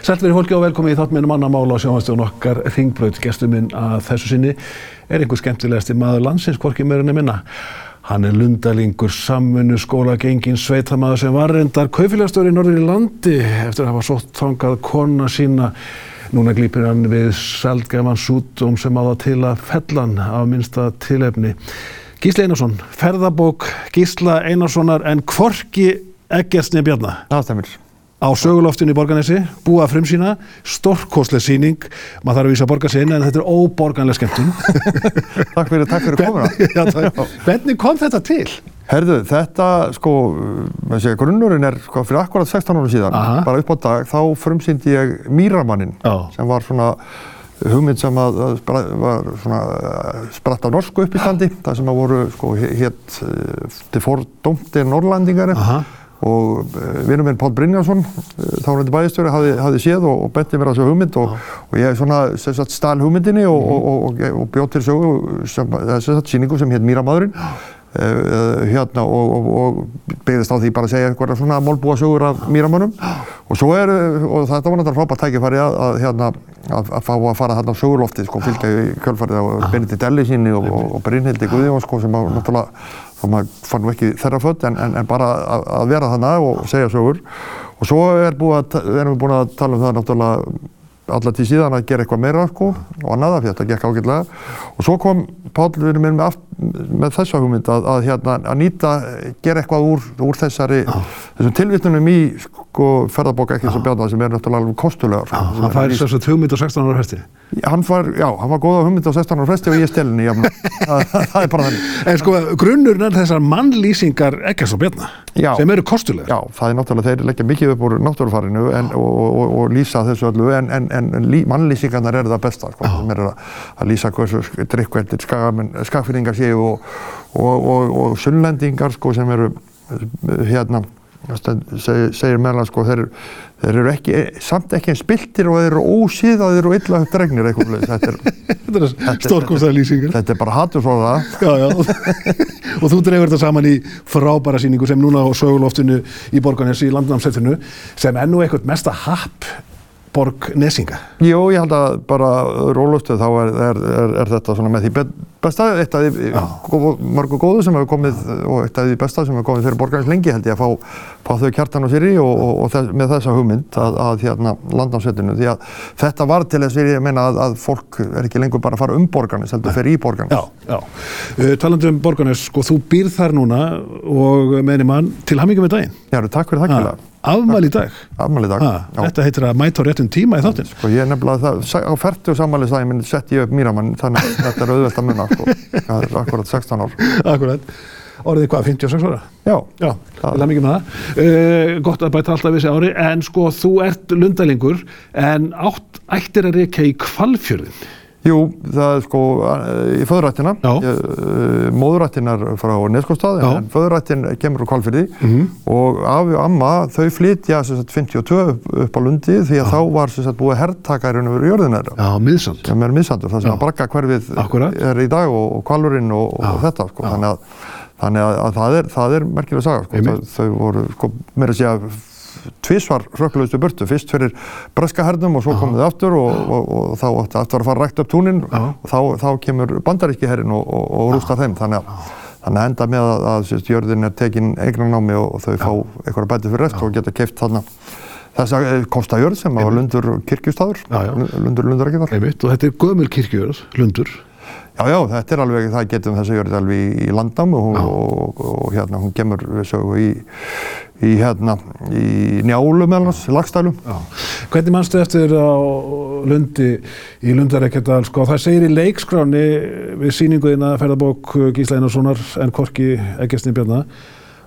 Sælveri fólki og velkomi í þáttmennum annar mála á sjónvastjónu okkar Ringbraut. Gestur minn að þessu sinni er einhver skemmtilegasti maður landsins, hvorki meirinn er minna. Hann er lundalingur, samfunnu, skóla, gengin, sveitamaður sem var reyndar kaufélagstöður í norður í landi eftir að hafa sótt þangað kona sína. Núna glýpir hann við seldgæman sútum sem á það til að fellan af minnsta tilefni. Gísli Einarsson, ferðabók Gísla Einarssonar en kvorki Eggertsni Bjarnar. Á söguloftinu í Borganesi, búa frum sína, stórkoslega síning, maður þarf að vísa að borga sig inn en þetta er óborganlega skemmtun. takk fyrir, takk fyrir komuna. Já, takk. Hvernig kom þetta til? Herðu, þetta, sko, sé, grunnurinn er sko, fyrir akkurat 16 ára síðan, Aha. bara upp á dag, þá frumsýndi ég Mýramannin, sem var svona hugmynd sem að, að spra, var svona uh, spratt af norsku uppistandi, það sem að voru, sko, hétt uh, til fordómtir norrlandingari Aha. Og uh, vinnum minn Pál Brynjarsson, uh, þálendi bæðistjóri, hafði, hafði séð og, og benti mér að þessu hugmynd og, og ég svona, sagt, stál hugmyndinni og, og, og, og, bjóð til sögu, sagt, síningu sem hétt Mýramadurinn uh, hérna og, og, og byggðist á því bara að segja einhverja svona málbúa sögur af mýramönnum og svo er, og þetta var náttúrulega frábært tækifæri að, að, hérna, að, að fá að fara þarna á sögurloftið, sko, fylgja í kjölfarið á Benedikt Ellisinni og, og, og Brynhildi Guðjón, sko, sem náttúrulega, þá maður fann nú ekki þeirra född, en, en, en bara að, að vera þarna og segja sögur. Og svo er erum við búin að tala um það náttúrulega alla tíð síðan að gera eitthvað meira sko og annað af því að þetta gekk ágætlega og svo kom Páll við erum með, með þessa hugmynd að, að, hérna, að nýta, gera eitthvað úr, úr þessari, þessum tilvitnunum í sko ferðabóka ekki sem bjarnar sem er náttúrulega alveg kostulegar sem Hann fær þess að 2 minnur 16 ára hesti. Hann var, já, hann var góð á hugmynd á 16 ára fresti og ég stelni, já, það, það er bara þannig. En sko, grunnurinn er þessar mannlýsingar Eggerts og Bjarnar, Já. sem eru kostulegar. Já, það er náttúrulega, þeir leggja mikið upp úr náttúrufarinu en, og, og, og, og lýsa þessu öllu en, en, en, lí, mannlýsingarnar eru það besta, sko, sem eru að, að lýsa hversu drikkveldir skagfyrringar séu og, og, og, og sunnlendingar, sko, sem eru hérna, segir, segir meðal sko, þeir, þeir eru ekki, samt ekki eins spiltir og þeir eru ósíðaðir og illa dregnir eitthvað, þetta er, er stórkostlega lýsingar. þetta er bara hattur svo það. Já, já. og þú dreifur þetta saman í frábæra síningu sem núna á söguloftinu í Borgarnes í landnámsveitinu sem er nú eitthvað mesta happ borg nesinga. Jó, ég held að bara rólustu þá er, er, er, þetta svona með því besta, eitt af því mörgu góðu sem hefur komið og eitt af því besta sem hefur komið fyrir borgarins lengi held ég að fá, fá þau kjartan og sér í og, og, og þess, með þessa hugmynd að, að hérna landnámsveitinu því að þetta var til þess að ég meina að, að fólk er ekki lengur bara að fara um borgarnis heldur fer í borgarnis. Já, já. Uh, talandi um Borgarnes, sko, þú býrð þar núna og meðni mann til hamingu með daginn. Já, takk fyrir það Ha, kjælega. Afmæli í dag. Afmæli í dag. Já. þetta heitir að mæta á réttum tíma í þáttinn. Sko ég nefnilega það, á færtu sammælisdagi minn sett ég upp Mýramann, þannig að þetta er auðvelt að munna, akkurat 16 ár. Akkurat. Orðið hvað, 56 ára? Já, Já, til hamingu með það. Uh, gott að bæta alltaf þessi ári, en sko, þú ert lundalingur, en átt ættir að reyka í kvalfjörðin. Jú, það er sko eh, í föðurættina, Já. móðurættin er frá Neskóstað, Já. en föðurættin kemur úr Kvalfyrði Mhm. og afi og amma þau flytja sagt 52 upp, á Lundi því að þá var sagt búið herrtakarinn yfir jörðina þeirra. Já, miðsand. sem er missandur, það sem Já. að bragga hverfið Akkúrat. er í dag og, og kvalurinn og, og Já. þetta sko. þannig, að, þannig að, að það er, það er merkilega saga sko. Einmitt. þau, þau voru sko, mér að segja tvísvar hrökkluðustu burtu, fyrst fyrir breska hernum og svo komið þau aftur og, og, og þá átti aftur að fara að rækta upp túnin. Og þá, þá kemur bandaríski herrin og, og, rústar þeim. Þannig að, þannig að enda með að, að sérst, jörðin er tekin eignanámi og, þau fá eitthvað bæti fyrir rest og geta keift þarna. Þessa eh, kostajörð sem var lundur kirkjustadur, lundur lundur ekki þar. Einmitt, og þetta er gömul kirkjörð, lundur. Já, já, þetta er alveg, það getum þess að gjörði alveg í, í landnám og, Já. og, og, hérna, hún kemur sögu í, í hérna, í njálu með hans, lagstælum. Já. Hvernig mannstu eftir á Lundi í Lundarekkjadal, sko, það segir í leikskráni við sýninguðina ferðabók Gísla Einarssonar en Korki Eggertsni Bjarnar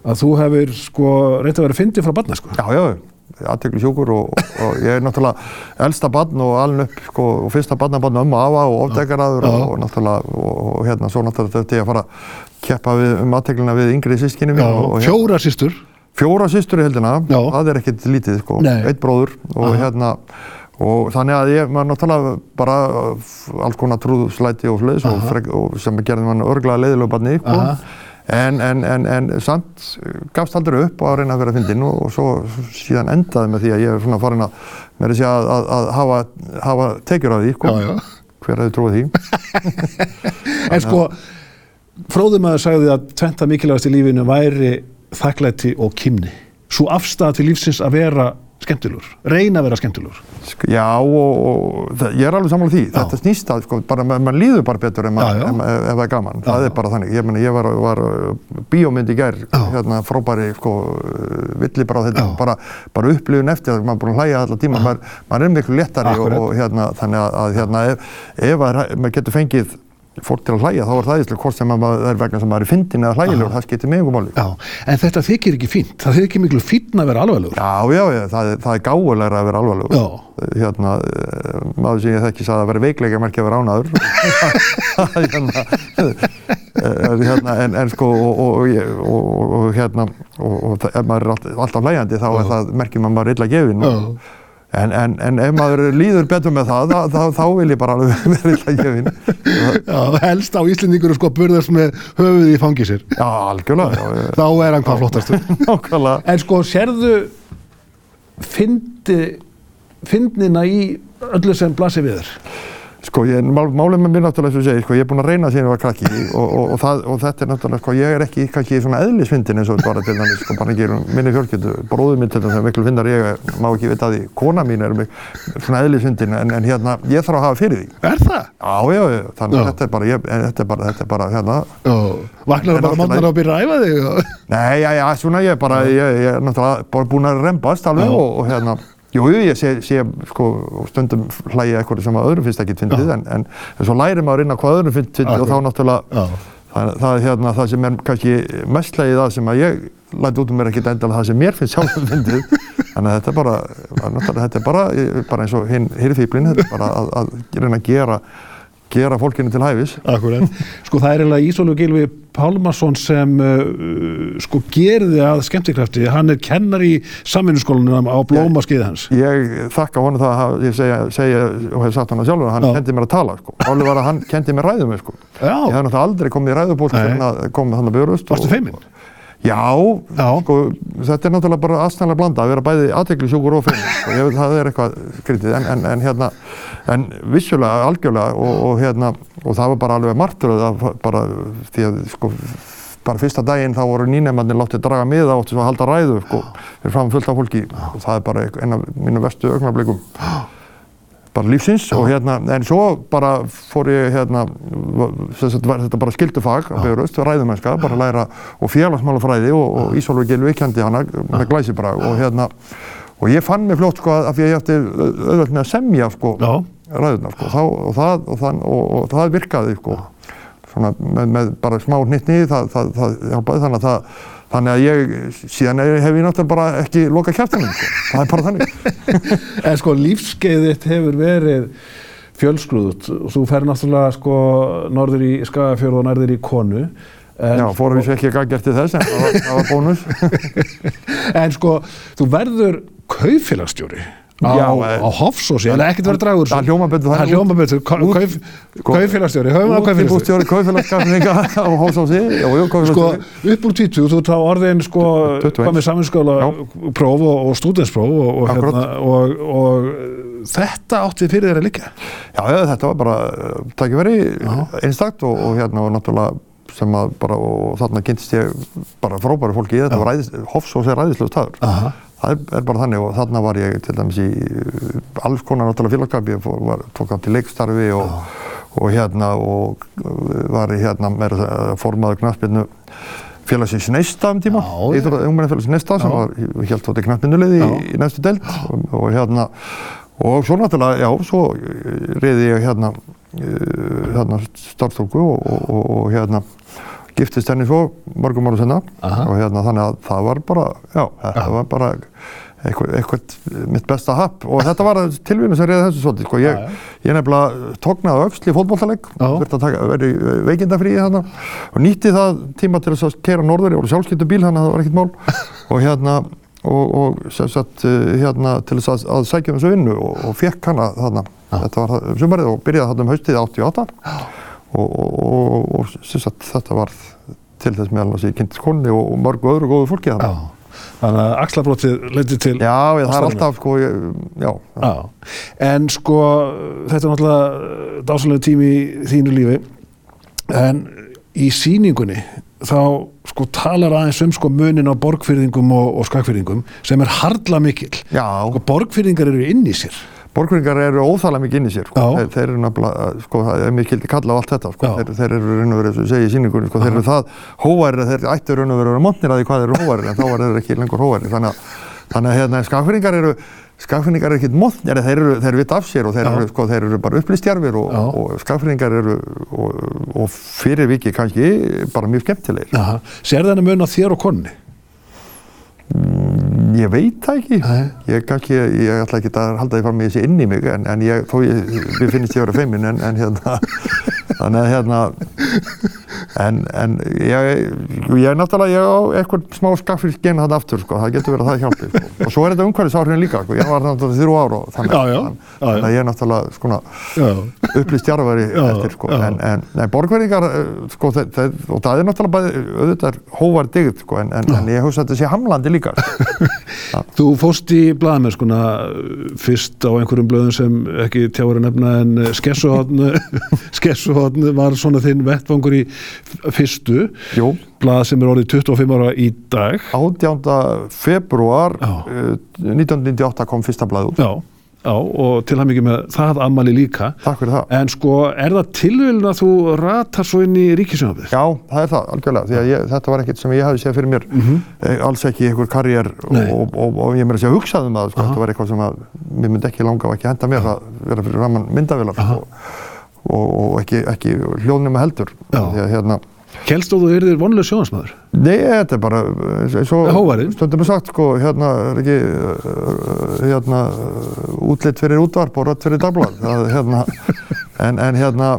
að þú hefur sko reynt að vera fyndið frá barna, sko. Já, já, aðtekli sjúkur og, og ég er náttúrulega elsta barn og aln upp, sko, og fyrsta barnabarn ömmu afa og ofdekaraður og, og náttúrulega, og, og hérna, svo náttúrulega þetta ég að fara að keppa við, um aðteklina við yngri sískinni Já, mín hérna, fjóra systur. fjóra systur í heldina, Já. það er ekkert lítið, sko, Nei. eitt bróður og Aha. hérna, og þannig að ég var náttúrulega bara alls konar trúðslæti og svoleiðis og, sem gerði mann örglega leiðilegu barni, sko. En, en, en, en samt gafst aldrei upp á að reyna að vera fyndinn og, og svo síðan endaði með því að ég er svona farin að, með þessi að, að, að hafa, hafa tekjur af því, sko. Já, já. Hver hefði trúið því? En sko, fróðumæður sagði að tventa mikilvægast í lífinu væri þakklæti og kymni. Svo afstæða til lífsins að vera skemmtilegur, reyna að vera skemmtilegur. Sk- Já, og, og það, ég er alveg sammála því. Þetta snýst að, sko, bara, ma- maður líður bara betur ef, Já, já. það er gaman. það er bara þannig. Ég, meni, ég var, var uh, bíómynd í gær, hérna, frábæri, sko, villi bara þetta, Já. bara, bara upplifun eftir maður er búin að hlæja allar tíma, maður, maður er miklu léttari og, og hérna, þannig að, að hérna, ef, ef að, maður getur fengið fólk til að hlæja, þá er það íslega hvort sem að maður er vegna sem maður er fyndin eða hlægilegur, það skiptir mig einhver máli. Já, en þetta þykir ekki fínt. Það þykir miklu fínt að vera alveglugur. Já, já, já, það, það er gáulegra að vera alvarlegur. Já. Hérna, eh, maður sem ég þekki sagði að vera veikleika merkja að vera ánaður. hérna, eh, hérna, en, en sko, og, og, og, og, og, og hérna, og, og það- ef maður er allt, alltaf hlæjandi þá er það merkjum að maður er illa gefin. Já. En, en, en ef maður líður betur með það, þá, þá, þá vil ég bara alveg vera illa gefin. Já, helst á Íslendingur sko burðast með höfuð í fangi sér. Já, algjörlega. Já, Þá er hann hvað flottastur. nákvæmlega. En sko, sérðu fyndi, fyndnina í öllu sem blasir við þér? Sko, ég, mál, málið með mér náttúrulega, og ég segi, sko, ég er búinn að reyna síðan ég var krakki og, og, og, það, og þetta er náttúrulega, sko, ég er ekki kannski svona eðlisfindin eins og var til dæmis, sko, bara ekki minni fjölskyldu, bróður minn til dæmis, sem miklu fyndar ég, er, má ekki vita að því, kona mín er mik- svona eðlisfindin, en, en hérna, ég þarf að hafa fyrir því. Er það? Já, já, já, þannig að þetta er bara, ég, þetta er bara, þetta er bara, hérna, Já. Það bara í lagi. að byrja að æfa þig? nei, já, já, svona ég er bara, ég, ég er náttúrulega bara búinn að rembast alveg Já. og, og hérna, Jú, jú, ég sé, sé sko, stundum hlægja eitthvað sem að öðrum finnst ekki fyndið, en, en, svo læri maður inn á hvað öðrum finnst fyndið og þá náttúrulega. Það, það, er hérna, það sem er kannski mest hlægið það sem að ég læti út um mér ekkert endalega það sem mér finnst sjálfum fyndið. Þannig að þetta er bara, þetta er bara, bara eins og hinn hirðfýblin, þetta er bara að, að reyna að gera, gera fólkinu til hæfis. Akkurat. Sko það er eiginlega Ísólu Gilvi Pálmarsson sem uh, sko gerði að skemmtikrafti. Hann er kennar í samvinnuskólanum á blómaskiði hans. Ég þakka honum það að ég segja, segja og hef sagt hann að sjálfur hann Já. kendi mér að tala. Sko. Álið var að hann kendi mér ræðum. Sko. Já. Ég hef náttúrulega aldrei komið í ræðuból Nei. sem að koma þannig að björust. Varstu feiminn? Já, Já. Sko, þetta er náttúrulega bara aðstæðanlega blanda að vera bæði aðteglisjúkur og feiminn. Sko. Ég veit það er eitthvað skrítið en, en, en hérna, en vissulega, algjörlega og, og hérna, og það var bara alveg martröð að bara því að sko bara fyrsta daginn þá voru nýnefnarnir látið draga miða áttu svo að halda ræðu sko, fyrir fram fullt af fólki og það er bara einn af mínu vestu augnablikum bara lífsins og hérna, en svo bara fór ég hérna, þetta bara skildufag á Bifröst, ræðumennska, bara læra og félagsmálafræði og, og Ísólfur Gilvi kendi hana með glæsibrag og hérna, og ég fann mig fljótt sko að að ég ætti auðvöld með að semja sko Já. ræðuna sko, þá, og, það, og, það, og, og það virkaði sko, svona með, með bara smá hnittni, það, það, það hjálpaði þannig að það Þannig að ég, síðan hef ég náttúrulega bara ekki lokað kjæftanum, sko. það er bara þannig. En sko lífskeið þitt hefur verið fjölskruðut. Þú fer náttúrulega sko norður í Skagafjörð og nærður í Konu. En, Já, fórum við svo ekki að gert til þess, en það var, var bónus. en sko þú verður kaufélagsstjóri Já, eh, á Hofsósi, en ekkert verður dragur. Það hljóma betur Það þannig. hljóma betur. Ka- út- kauf- sko- Kaufélagsstjóri, það kaufélagsstjóri. Kaufélagskafninga á Hálsási, jú, jú, Sko, kaufélagstjóri. upp úr 20, þú þá orðin sko, 21. hvað með saminskóla próf og, og stúdenspróf og, og, hérna, og, og þetta átti fyrir að liggja. Já, já, þetta var bara uh, tækifæri einstakt og, og hérna var náttúrulega sem að bara, og þarna kynntist ég bara frábæri fólki í þetta, ræðis, Hofsós er ræðislega staður. Það er, bara þannig og þarna var ég til dæmis í uh, alls konar náttúrulega félagskap, ég fór, var, tók átt í leikstarfi og, og hérna og uh, var í hérna að segja formaður knaspinu félagsins Neista um tíma. Ungmennafélagsins Neista sem var helt þótti knaspinulið í, Já. í næstu delt og, og hérna og svo náttúrulega, já, svo reyði ég hérna, uh, hérna starfstólku og, og, og, og hérna giftist henni svo mörgum ára senna Aha. og hérna þannig að það var bara, já, þetta var bara eitthvað, eitthvað mitt besta happ. Og þetta var tilvíðinu sem reyði þessu svolítið, sko, ég, ég nefnilega tóknaði öxl í fótballtaleg, Já. verði að taka, verði veikindafríi þarna. Og nýtti það tíma til að keira norður, ég voru sjálfskiptu bíl, þannig að það var ekkert mál. Og hérna og, og sem sagt eh, hérna til þess að, að sækja um þessu vinnu og, og fekk hana þarna, þetta var um sumarið og byrjaði þarna um haustið 88 og, og, og, og sem sagt þetta var til þess meðal hans í kynntskonni og, og mörgu öðru góðu fólki þannig. Já, þannig að axlabrótið leiti til Já, ég, það er alltaf sko, ég, já, já. Já, en sko þetta er náttúrulega dásalega tími í þínu lífi. En í síningunni þá sko talar aðeins um sko munin á borgfyrðingum og, og skakfyrðingum sem er harla mikill. Já, sko borgfyrðingar eru inn í sér borgringar eru óþægilega mikið inn í sér, sko. Þeir, þeir eru nefnilega, sko, það er mikildi kalla á allt þetta, sko. Þeir, þeir eru raun og verið, og ég segi í síningunni, sko, þeir eru það hóværi, þeir ættu raun og verið að vera montnir að því hvað þeir eru hóværi, en þá er þeir ekki lengur hóværi, þannig að, þannig að hérna, skakfinningar eru, skakfinningar eru ekkit montnir, þeir eru, þeir eru vitt af sér og þeir eru, sko, þeir eru bara upplýstjarfir og, Já. og skakfinningar eru, og, og fyrir viki kannski, bara mjög skemmtilegir. Sér þennan mun á þér og konni Ég veit það ekki, ég kannski, ég ætla ekki að halda því fram með þessi inn í mig en, en ég, þó ég, mér finnst ég að vera feimin en, en hérna, þannig að hérna, en, en ég, ég er náttúrulega, ég á eitthvað smá skaffilsgen hann aftur, sko, það getur verið að það hjálpi, sko. og svo er þetta umhverfisáhrifin líka, sko, ég var náttúrulega þrjú ár og þannig, Já, já, já, þannig að ég er náttúrulega, sko, Já, upplýst jarðværi Já, eftir, sko, en, en, en borgverðingar, sko, þeir, þeir, og það er náttúrulega bæði, auðvitað hóvar digð, sko, en, en, en ég hugsa að þetta sé hamlandi líka, sko. Þú fóst í blaðamennskuna fyrst á einhverjum blöðum sem ekki tjáður að nefna en Skessuhotn Skessuhotn var svona þinn vettvangur í fyrstu Jú, blað sem er orðið 25 ára í dag 18. februar uh, 1998 kom fyrsta blaðið út. Já, já og til hann mikið með það ammali líka Takk fyrir það. en sko er það tilvílun að þú ratar svo inn í ríkisjónafið? Já, það er það, algjörlega, því að ég, þetta var ekkert sem ég hafði séð fyrir mér, eh, alls ekki einhver karriér og, og, og, og ég meira að segja hugsað um það, sko, þetta var eitthvað sem að mér myndi ekki langa og ekki henda mér að vera fyrir raman myndavilar. Og, og, og ekki, ekki hljóðnum heldur, að hérna, Kelst þú þú yrðir vonlega sjónasmaður? Nei, þetta er bara og Hógværið. stundum er sagt sko, hérna er ekki uh, hérna uh, útlitt fyrir útvarp og rött fyrir dagblad það, hérna, en, en hérna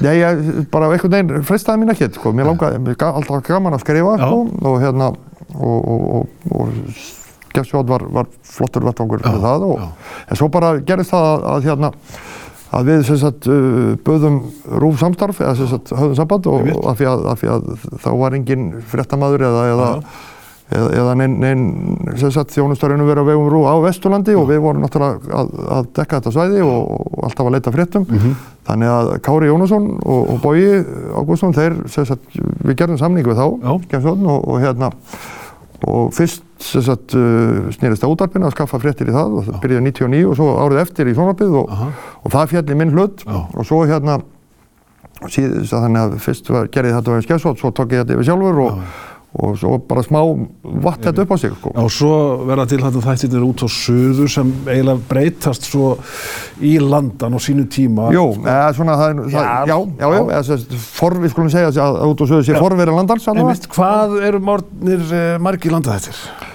Nei, ég bara einhvern veginn freystaði mín ekkert, sko, mér langaði, mér ga- alltaf gaman að skrifa, sko, og hérna, og, og, og, og Gessjóð var, var flottur vettvangur fyrir það, og, já. en svo bara gerist það að, að hérna, að við sagt uh, böðum rúf samstarf eða sagt höfðum samband og af því, að, af því að þá var engin fréttamaður eða, eða, eða, eða neinn nein, þjónustarinn verið á vegum rúf á Vesturlandi og við vorum náttúrulega að, að dekka þetta svæði og, alltaf að leita fréttum Mhm. þannig að Kári Jónasson og, og Bói Ágústsson þeir sagt við gerðum samning við þá Já. Og, og hérna og fyrst sem sagt uh, snýrist að útarpina að skaffa fréttir í það og það byrjaði 99 og svo árið eftir í sjónvarpið og, og það fjalli minn hlut Já. og svo hérna síðan þannig að fyrst var, gerði þetta verið skessótt, svo tók ég þetta yfir sjálfur og, og svo bara smá vatt þetta upp á sig sko. Og svo verða til þetta þættirnir út á söður sem eiginlega breytast svo í landan á sínu tíma. Jú, eða svona það, er- það Já, já, já, já, já. eða sagt, for, við skulum segja að að út á söðu sé Já. forverið landans allavega. Einmitt, hvað eru margir landaþættir?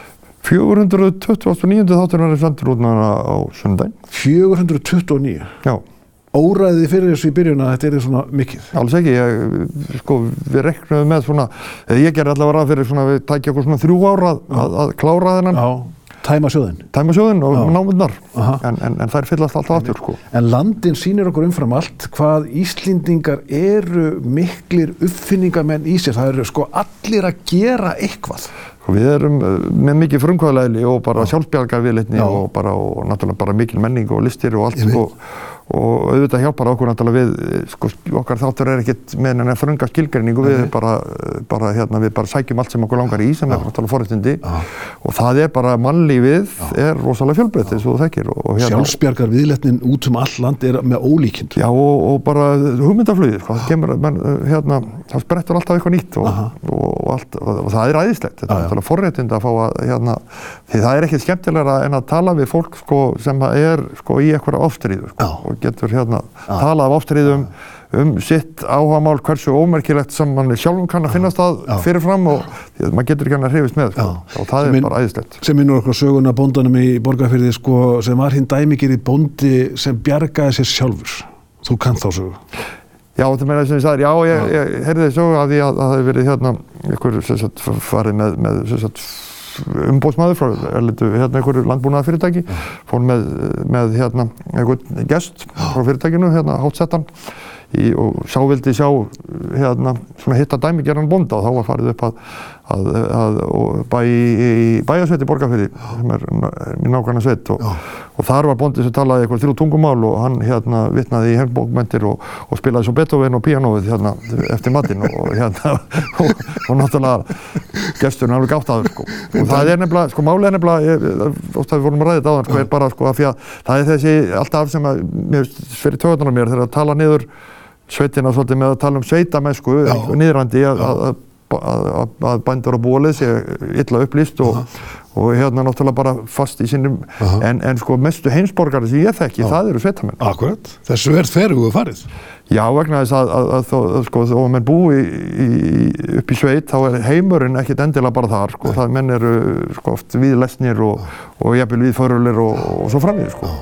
429. þátturinn er sendur út núna á sunnudaginn. 429. Já, Óræði þið fyrir þessu í byrjun að þetta er svona mikið. alls ekki, ég, sko, við reknum með svona, eða ég gerði allavega ráð fyrir svona, við tækja okkur svona þrjú ára að, að, að klára þennan Já, tæma sjóðin. tæmasjóðin og Já. námundnar, en, en, en þær fyllast alltaf aftur, sko. En landin sýnir okkur umfram allt hvað Íslendingar eru miklir uppfinningamenn í sér. Það eru sko allir að gera eitthvað. Og Við erum uh, með mikið frumkvæðalegli og bara sjálfsbjargar viðleitni og bara og náttúrulega bara mikil menning og listir og allt veit. sko, og auðvitað hjálpar okkur náttúrulega við, eh, sko, okkar þáttur er ekkert með enn að þrönga skilgreiningu, við bara, eh, bara, hérna, við bara sækjum allt sem okkur langar í sem er náttúrulega forréttindi. Já. og það er bara mannlífið er rosalega fjölbreytt eins og þú þekkir. Hérna, Sjálfsbjargar viðletnin út um all land er með ólíkind. Já og, og bara hugmyndaflugið, sko, það kemur, man, hérna, það sprettur alltaf eitthvað nýtt og, og, allt, og, það er æðislegt, þetta er náttúrulega forréttind að fá að, hérna, því það er ekkert skemmtilegra en að tala við fólk, sko, sem er, sko, í eitthvað ástríðu, sko. Og getur, hérna, tala af ástríðum um sitt áhagamál, hversu ómerkilegt sem mann sjálfum kann að finnast það Já. fyrirfram og því að maður getur ekki hann að hrifist með, sko, og það Sem er bara æðislegt. sem minnur okkur söguna bóndanum í borgarfyrði sko, sem var hinn dæmikeri bóndi sem bjargaði sér sjálfur. Þú kannt þá sögu. Já, það meina sem ég sagði, já, ég, ég heyrði að því að að það hefði verið hérna einhver umbóðsmaður frá hérna einhverju landbúnaða fyrirtæki fór með, með hérna einhvern gest frá fyrirtækinu, hérna hátsettan í, og sá vildi sjá hérna, svona hitta dæmigerðan bonda og þá var farið upp að, að, að bæ í bæjasveit í Borgarfyrði sem er mín nákvæmna sveit og, og þar var bondi sem talaði eitthvað þrjú tungumál og hann hérna vittnaði í herbókmentir og, og spilaði svo Beethoven og pianoið hérna eftir matinn og hérna og, og náttúrulega gesturinn alveg gátt aður sko. Og það er nefnilega, sko málið er nefnilega ofta við vorum að ræða þetta á þann sko er bara sko að því að það er þessi alltaf sem að mér fyrir töðunar mér þegar að tala niður sveitina svolítið með að tala um sveitamennsku niðrandi að, að, að, að bændur á bólið sé illa upplýst og, og hérna náttúrulega bara fast í sínum en, en sko mestu heimsborgari sem ég þekki, Já. það eru sveitamenn. Akkurat, þessu er þeirruðu farið. Já, vegna þess að, að, að, að sko, þó að menn búi í, í, upp í sveit, þá er heimurinn ekkit endilega bara þar, sko, það menn eru sko oft við lesnir og, og jafnvel við förulir og, og svo framvið, sko.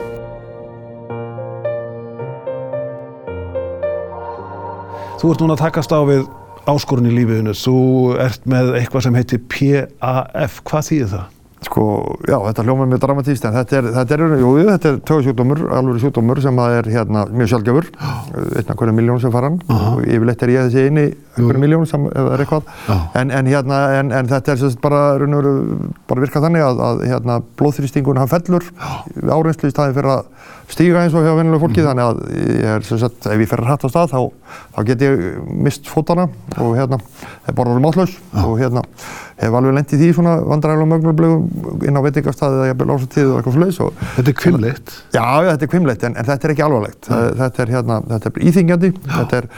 Þú ert núna að takast á við áskorun í lífiðinu. Þú ert með eitthvað sem heitir PAF. Hvað þýðir það? Sko, já, þetta hljómar mjög dramatíst, en þetta er, þetta er, jú, þetta er tögasjúkdómur, alveg sjúkdómur sem er hérna mjög sjálfgjöfur, einna hverju miljón sem fara hann. Uh -huh. og yfirleitt er ég þessi eini hverju miljón sem er eitthvað, en, en hérna, en, en þetta er sérst bara, raun og veru, bara virkað þannig að, að hérna blóðþrýstingun hann fellur -huh. áreinslu í staði fyrir að stíga eins og hjá vennilega fólki, mm. þannig að ég er sagt, ef ég fer hrætt á stað þá, þá get ég mist fótana og hérna, það er bara alveg mátlaus og hérna hef alveg lendið því svona vandræðilega mögnulegum inn á veitingastæði eða jafnvel ásatíðu og eitthvað sluðis. Þetta er kvimleitt? Já, já, þetta er kvimleitt en, en þetta er ekki alvarlegt. Þetta er hérna, þetta er íþingjandi, þetta er,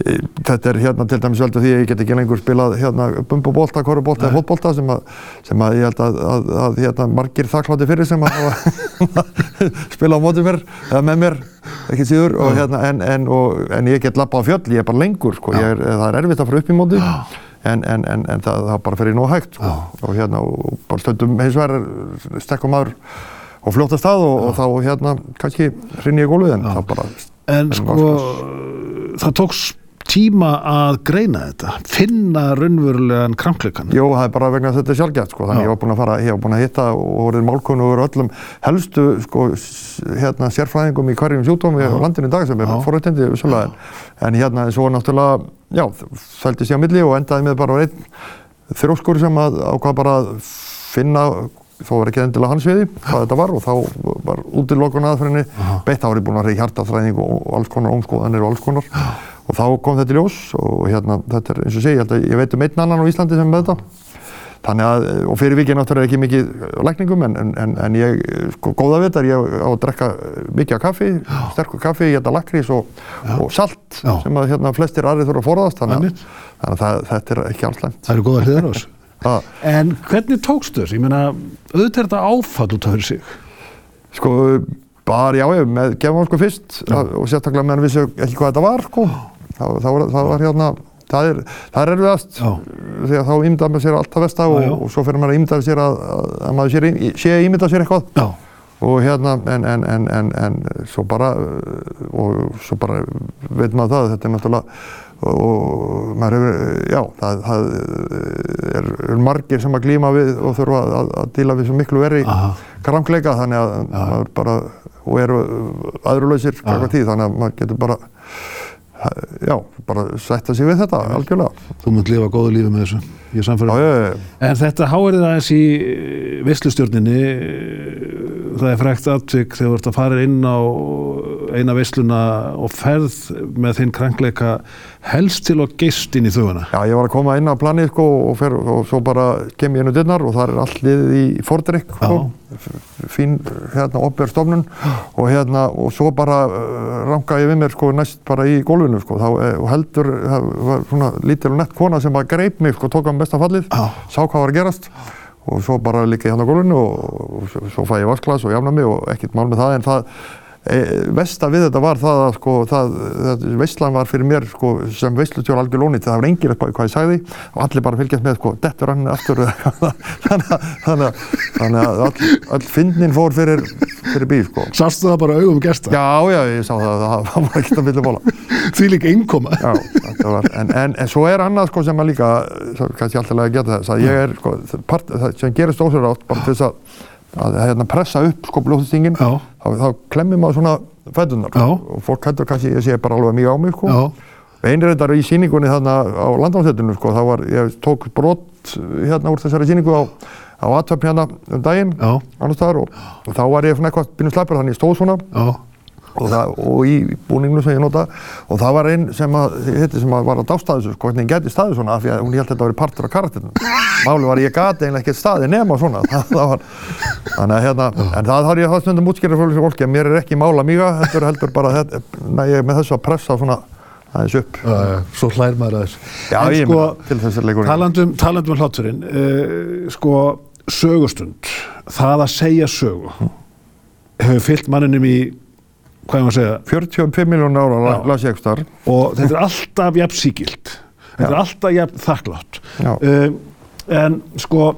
þetta er hérna til dæmis veldu því að ég get ekki lengur spilað hérna bumbubólta, korubólta eða fótbólta sem sem að ég held að, að, að hérna margir þakklátti fyrir sem að spila á mótið mér eða með mér ekki síður og hérna en, en, og, en ég get lappa á fjöll, ég er bara lengur sko, er, það er erfitt að fara upp í mótið en, en, en, en það, það bara fer í nóg hægt sko. og hérna og bara stöndum hins vegar stekkum maður og fljóta stað og, og þá hérna kannski rinni ég gólfið en það bara En sko það tóks tíma að greina þetta, finna raunverulegan krankleikan? Jó, það er bara vegna þetta sjálfgætt sko, þannig Já. ég var búinn að fara, ég var búinn að hitta og voruð málkonu og öllum helstu sko, hérna sérfræðingum í hverjum sjúkdómi á landinu í dag sem er forrættindi en, en hérna svo náttúrulega, já, þæltist ég á milli og endaði með bara einn þróskur sem að ákvað bara að finna þó var ekki endilega hans viði hvað þetta var og þá var útilokun aðferðinni beitt árið búin að reyði hjartaþræðing og alls konar ómskoðanir og alls konar. Og þá kom þetta í ljós og hérna þetta er eins og sé, ég að ég veit um einn annan á Íslandi sem er með þetta. Þannig að, og fyrir vikið náttúrulega ekki mikið lækningum en, en, en ég, sko, góða vitar, ég á að drekka mikið af kaffi, sterkur kaffi, ég geta lakrís og, og salt Já. sem að hérna flestir aðrið þurfa að forðast. Þannig að, þannig að þetta er ekki alls lengt. Það eru góða hliðar ás. En hvernig tókstu þess? Ég meina, auðvitað er þetta áfatt út af þessu sig? Sko, bara já, ég með gefum sko fyrst já. og sérstaklega meðan við séum ekki hvað þetta var, sko það, það, var, það var hérna það er, er erfiðast því að þá ímyndaði maður sér alltaf vest að og, og svo fyrir maður að ímyndaði sér að, að maður sé, sé ímyndaði sér eitthvað Já. Og hérna en, en, en, en svo bara og svo bara veit maður það þetta er náttúrulega og maður hefur, já, það, það er, er margir sem að glýma við og þurfa að, að díla við svo miklu veri krankleika þannig að já. maður bara og eru aðrulausir kakvað tíð þannig að maður getur bara já, bara sætta sig við þetta algjörlega. Þú munt lifa góðu lífi með þessu, ég já. En þetta háerið aðeins í eh, visslustjórninni, það er frækt aðtök þegar þú ert að fara inn á eina vissluna og ferð með þinn krankleika helst til að geist inn í þauðana. Já, ég var að koma inn á planið sko og, fer, og svo bara kem ég inn á dyrnar og það er allir í fordrykk sko, fín hérna opverð stofnun. Og hérna og svo bara uh, rangaði ég við mér sko næst bara í gólfinu sko. Þá, eh, og heldur, það var svona lítil og nett kona sem bara greip mig sko, tók á besta fallið, Já. sá hvað var að gerast. Og svo bara líka ég hann á gólfinu og, og svo fæ ég vasklas og jafna mig og ekkert mál með það en það Vesta við þetta var það að sko, það, veistlan var fyrir mér sko, sem veistlutjór algjör lónið það var engir eitthvað hvað ég sagði og allir bara fylgjast með sko, dettur hann aftur þannig að, all, all fyndnin fór fyrir, fyrir bíl sko. Sástu það bara augum gesta? Já, já, ég sá það, það var ekkert að vilja bóla Því líka var, en, en, en svo er annað sko sem að líka kannski alltaf að geta þess að ég er sko, part, það sem gerist ósverðátt bara til þess að að hérna, pressa upp sko blóðstingin þá, þá klemmir maður svona fætunar Já. og fólk hættur kannski, ég sé bara alveg mjög á mig sko. Þetta í síningunni þarna á landnámsveitinu sko, þá var, ég tók brot hérna úr þessari síningu á, á aðtöfn hérna um daginn, annars staðar og, og þá var ég svona eitthvað byrjum slappur þannig ég stóð svona. Já, og, það, og í búninginu sem ég nota og það var einn sem að, hitti, sem að var að dásta þessu sko, hvernig ég geti staðið svona af því að hún held að þetta væri partur af karakterinu. Máli var ég gati eiginlega ekkert staðið nema svona. Það, það var, þannig að hérna, en það har ég það stundum útskýrið fyrir fólki að mér er ekki mála míga, heldur heldur bara þetta, ég er með þessu að pressa svona aðeins upp. já, já, svo hlær maður að þessu. Já, En ég sko, meina, til þess að leikurinn. talandum, talandum um hláturinn, uh, sko, sögustund, það að segja sögu, hefur fyllt manninum í, hvað er maður að segja, 45 miljónu ára las ég ekki starf. og þetta er alltaf jafn síkilt, þetta er alltaf jafn þakklátt. Já. Uh, en sko,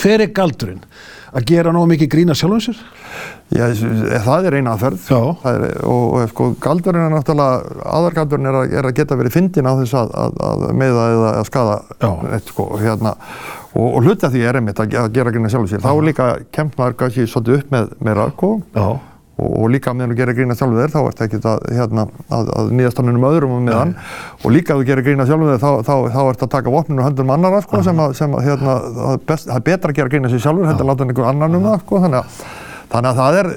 hver er galdurinn? Að gera nógu mikið grína sjálfum sér? Já, það er eina aðferð. Er, og, og sko, galdurinn er náttúrulega, aðargaldurinn er, að- er að geta verið fyndin á þess að, að, að meiða eða að skada eitt, sko, hérna. og, og hluti af því er einmitt að, að gera grína sjálfur sér. Þá líka kemst maður kannski svolítið upp með meira sko, Já. Og, og líka meðan þú gerir grína sjálfur þér þá ert ekki að, hérna, að, að nýðast hann um öðrum og meðan. Og líka ef þú gerir grína sjálfur þér þá, þá, þá ert að taka vopninu höndum annara sko, sem, að, sem að, hérna, það, best, það er betra að gera grína sér sjálfur heldur að láta einhver annan um það sko, þannig, að, þannig að það er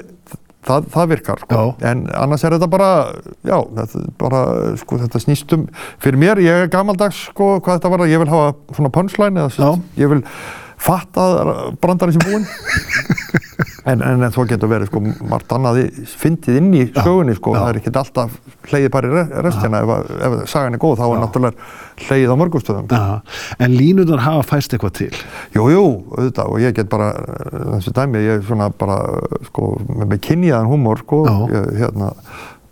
Það, það virkar, sko. En annars er þetta bara, já, þetta, bara, sko, þetta snýst um, fyrir mér, ég er gammaldags, sko, hvað þetta var, ég vil hafa svona punchline, eða, sérst, ég vil fatta að brandari sem búinn, en, en, en svo getur verið, sko, margt annaði fyndið inn í sögunni, sko, Já. það er ekkert alltaf hleyið bara í re- restina, ef, að- ef sagan er góð, þá er náttúrulega hleyið á mörgustöðum. Já. En línunar hafa fæst eitthvað til. Jú, jú, auðvitað, og ég get bara, þessi dæmi, ég er svona bara, sko, með, kynjaðan húmor, sko, Já. ég, hérna,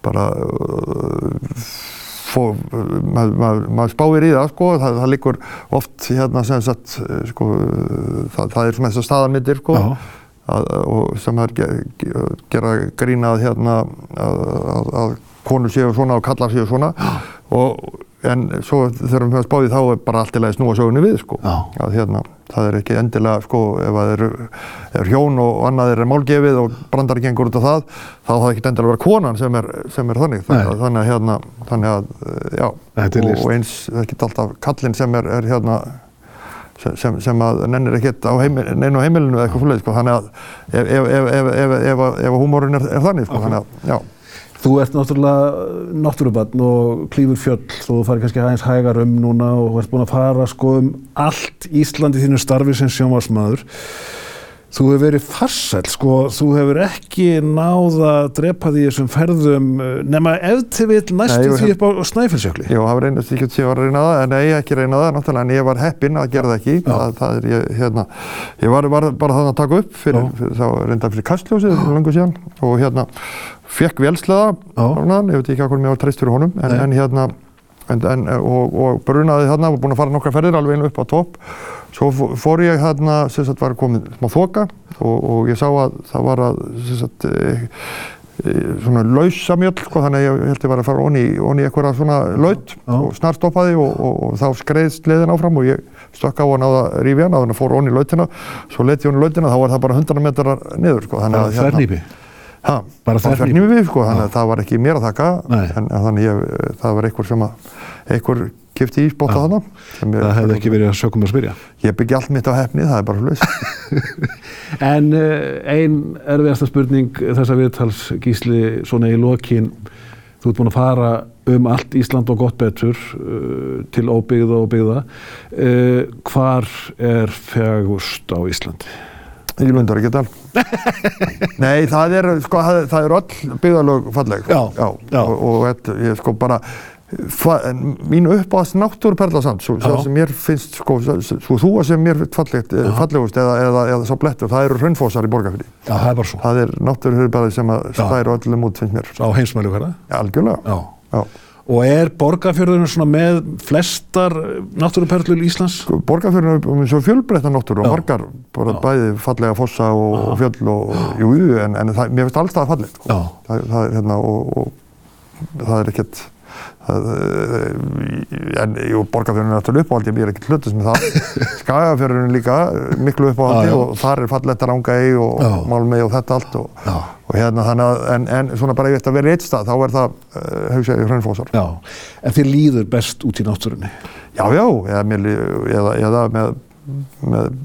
bara, uh, fó, maður mað, mað spáir í það, sko, það, það liggur oft, hérna, sem sagt, eh, sko, það, það er svona þessar staðarmyndir, sko, Já. Að, og sem er ge, ge, gera grínað, hérna, að, að, að konur séu svona og kallar séu svona, og, en svo þegar við höfum spáðið þá er bara allt í lagi snúa sögunni við, sko. Að hérna, það er ekki endilega sko, ef það eru er hjón og annað er málgefið og brandari gengur út af það, þá þá ekki endilega að vera konan sem er, sem er þannig, þannig að, þannig að hérna, þannig að, já, er og, og eins, það er ekki alltaf kallinn sem er, er hérna, sem, sem, að nennir ekkert heimil, neinu á heimilinu eða eitthvað fúlega, sko, þannig að ef, ef, ef, ef, ef, ef, ef, ef húmórun er, er þannig, sko, þannig að, já, Þú ert náttúrulega náttúrubarn og klífur fjöll, þó þú farið kannski aðeins hægar um núna og ert búin að fara sko um allt Íslandi þínu starfi sem sjónvarsmaður. Þú hefur verið farsæll, sko, þú hefur ekki náð að drepa því þessum ferðum eh, nema ef til vil Nei, næstu ég því upp á Snæfellsjökli. Jú, það var ekki að sé að reyna það, en nei, ekki reyna það, náttúrulega, en ég var heppinn að gera það ekki, það, það er, ég, hérna, ég var, var bara þannig að taka upp fyrir, fyrir þá reynda fyrir kastljósið, fyrir löngu síðan, og hérna, fekk vélsleða, Já. ég veit ekki hvað mér var treyst fyrir honum, en, Nei. en hérna, en, en, og, og brunaði þarna, var búinn að fara nokkra ferðir alveg einu upp á topp, svo fó- fór ég þarna, sem sagt, var komið smá þoka, og, og ég sá að það var að, sem sagt, e, e, svona lausa mjöll, sko, þannig að ég held ég var að fara onni, onni eitthvað svona laut Já. og snarstoppaði og, og, og þá skreiðst leiðin áfram og ég stökk á hann á það rífi hann, á hann fór onni lautina, svo leti ég onni lautina, þá var það bara 100 metrar niður, sko, þannig að Þernýpi. Ha, Bara þverrnýfi við, sko, þannig að það var ekki mér að taka, Nei. en, en þannig ég, það var einhver sem að, einhver kipti í spotta ég- Það hefði ekki verið að sökum að spyrja. Ég byggja allt mitt á hefni, það er bara hlust. En uh, ein erfiðasta spurning þessa viðtals gísli svona í lokin þú ert búin að fara um allt Ísland og gott betur uh, til óbyggða og byggða uh, hvar er fegurst á Íslandi? Í tal. Nei, það er, sko, það, það er öll byggðalög falleg. Já, já. Og, og þetta, ég sko bara, mín uppáðast náttúruperla samt, svo, Já. sem mér finnst, sko, svo, þú sem mér fallegt, eh, fallegust eða, eða, eða svo blettur, það eru hraunfósar í borgarfyrir. Já, það er bara svo. Það er náttúruperla sem að Já. stæra öllum út, finnst mér. Á heimsmælu hverða? Algjörlega. Já. Já. Og er borgarfjörðurinn svona með flestar náttúruperlur Íslands? Sko, Borgarfjörðin er svo fjölbreytta náttúru og margar, bara bæði fallega fossa og, og fjöll og, jú, en, en það, mér finnst allstað fallegt, sko. Já. Það, það er hérna og, og það er ekkert, Það, eh, en jú, borgarfjörðin er náttúrulega uppáhaldi, ég er ekki hlutast með það. Skagafjörðin er líka eh, miklu uppáhaldi og þar er fallegt Rangei og Já. Málmei og þetta allt og, Já. Og hérna þannig að, en, en svona bara ef þetta verið eitt stað, þá er það, uh, hugsa ég, Hraunfósar. Já, en þið líður best út í náttúrunni. Já, já, eða, eða, eða með, með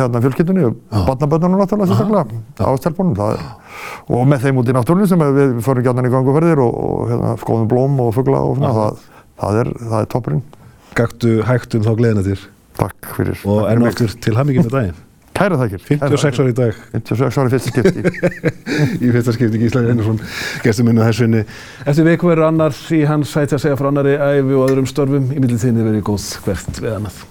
hérna fjölskyldunni, barnaböndunum náttúrulega sérstaklega, ástelpunum, það og með þeim út í náttúrunni sem við förum gjarnan í ganguferðir og, og hérna, skoðum blóm og fugla og svona, það, það er, það er toppurinn. Gaktu hægt um þá gleðina til Takk fyrir. og mig. áttur til hamingi með daginn. Kæra þakkir. 56 ári í dag 56 ári fyrsta skipti. í fyrsta skipti Gísla Einarsson gestur minna þessunni. Eftir viku verður annar í hans sæti að segja frá annari æfi og öðrum störfum í millitíðinni verið góð hvert við annað.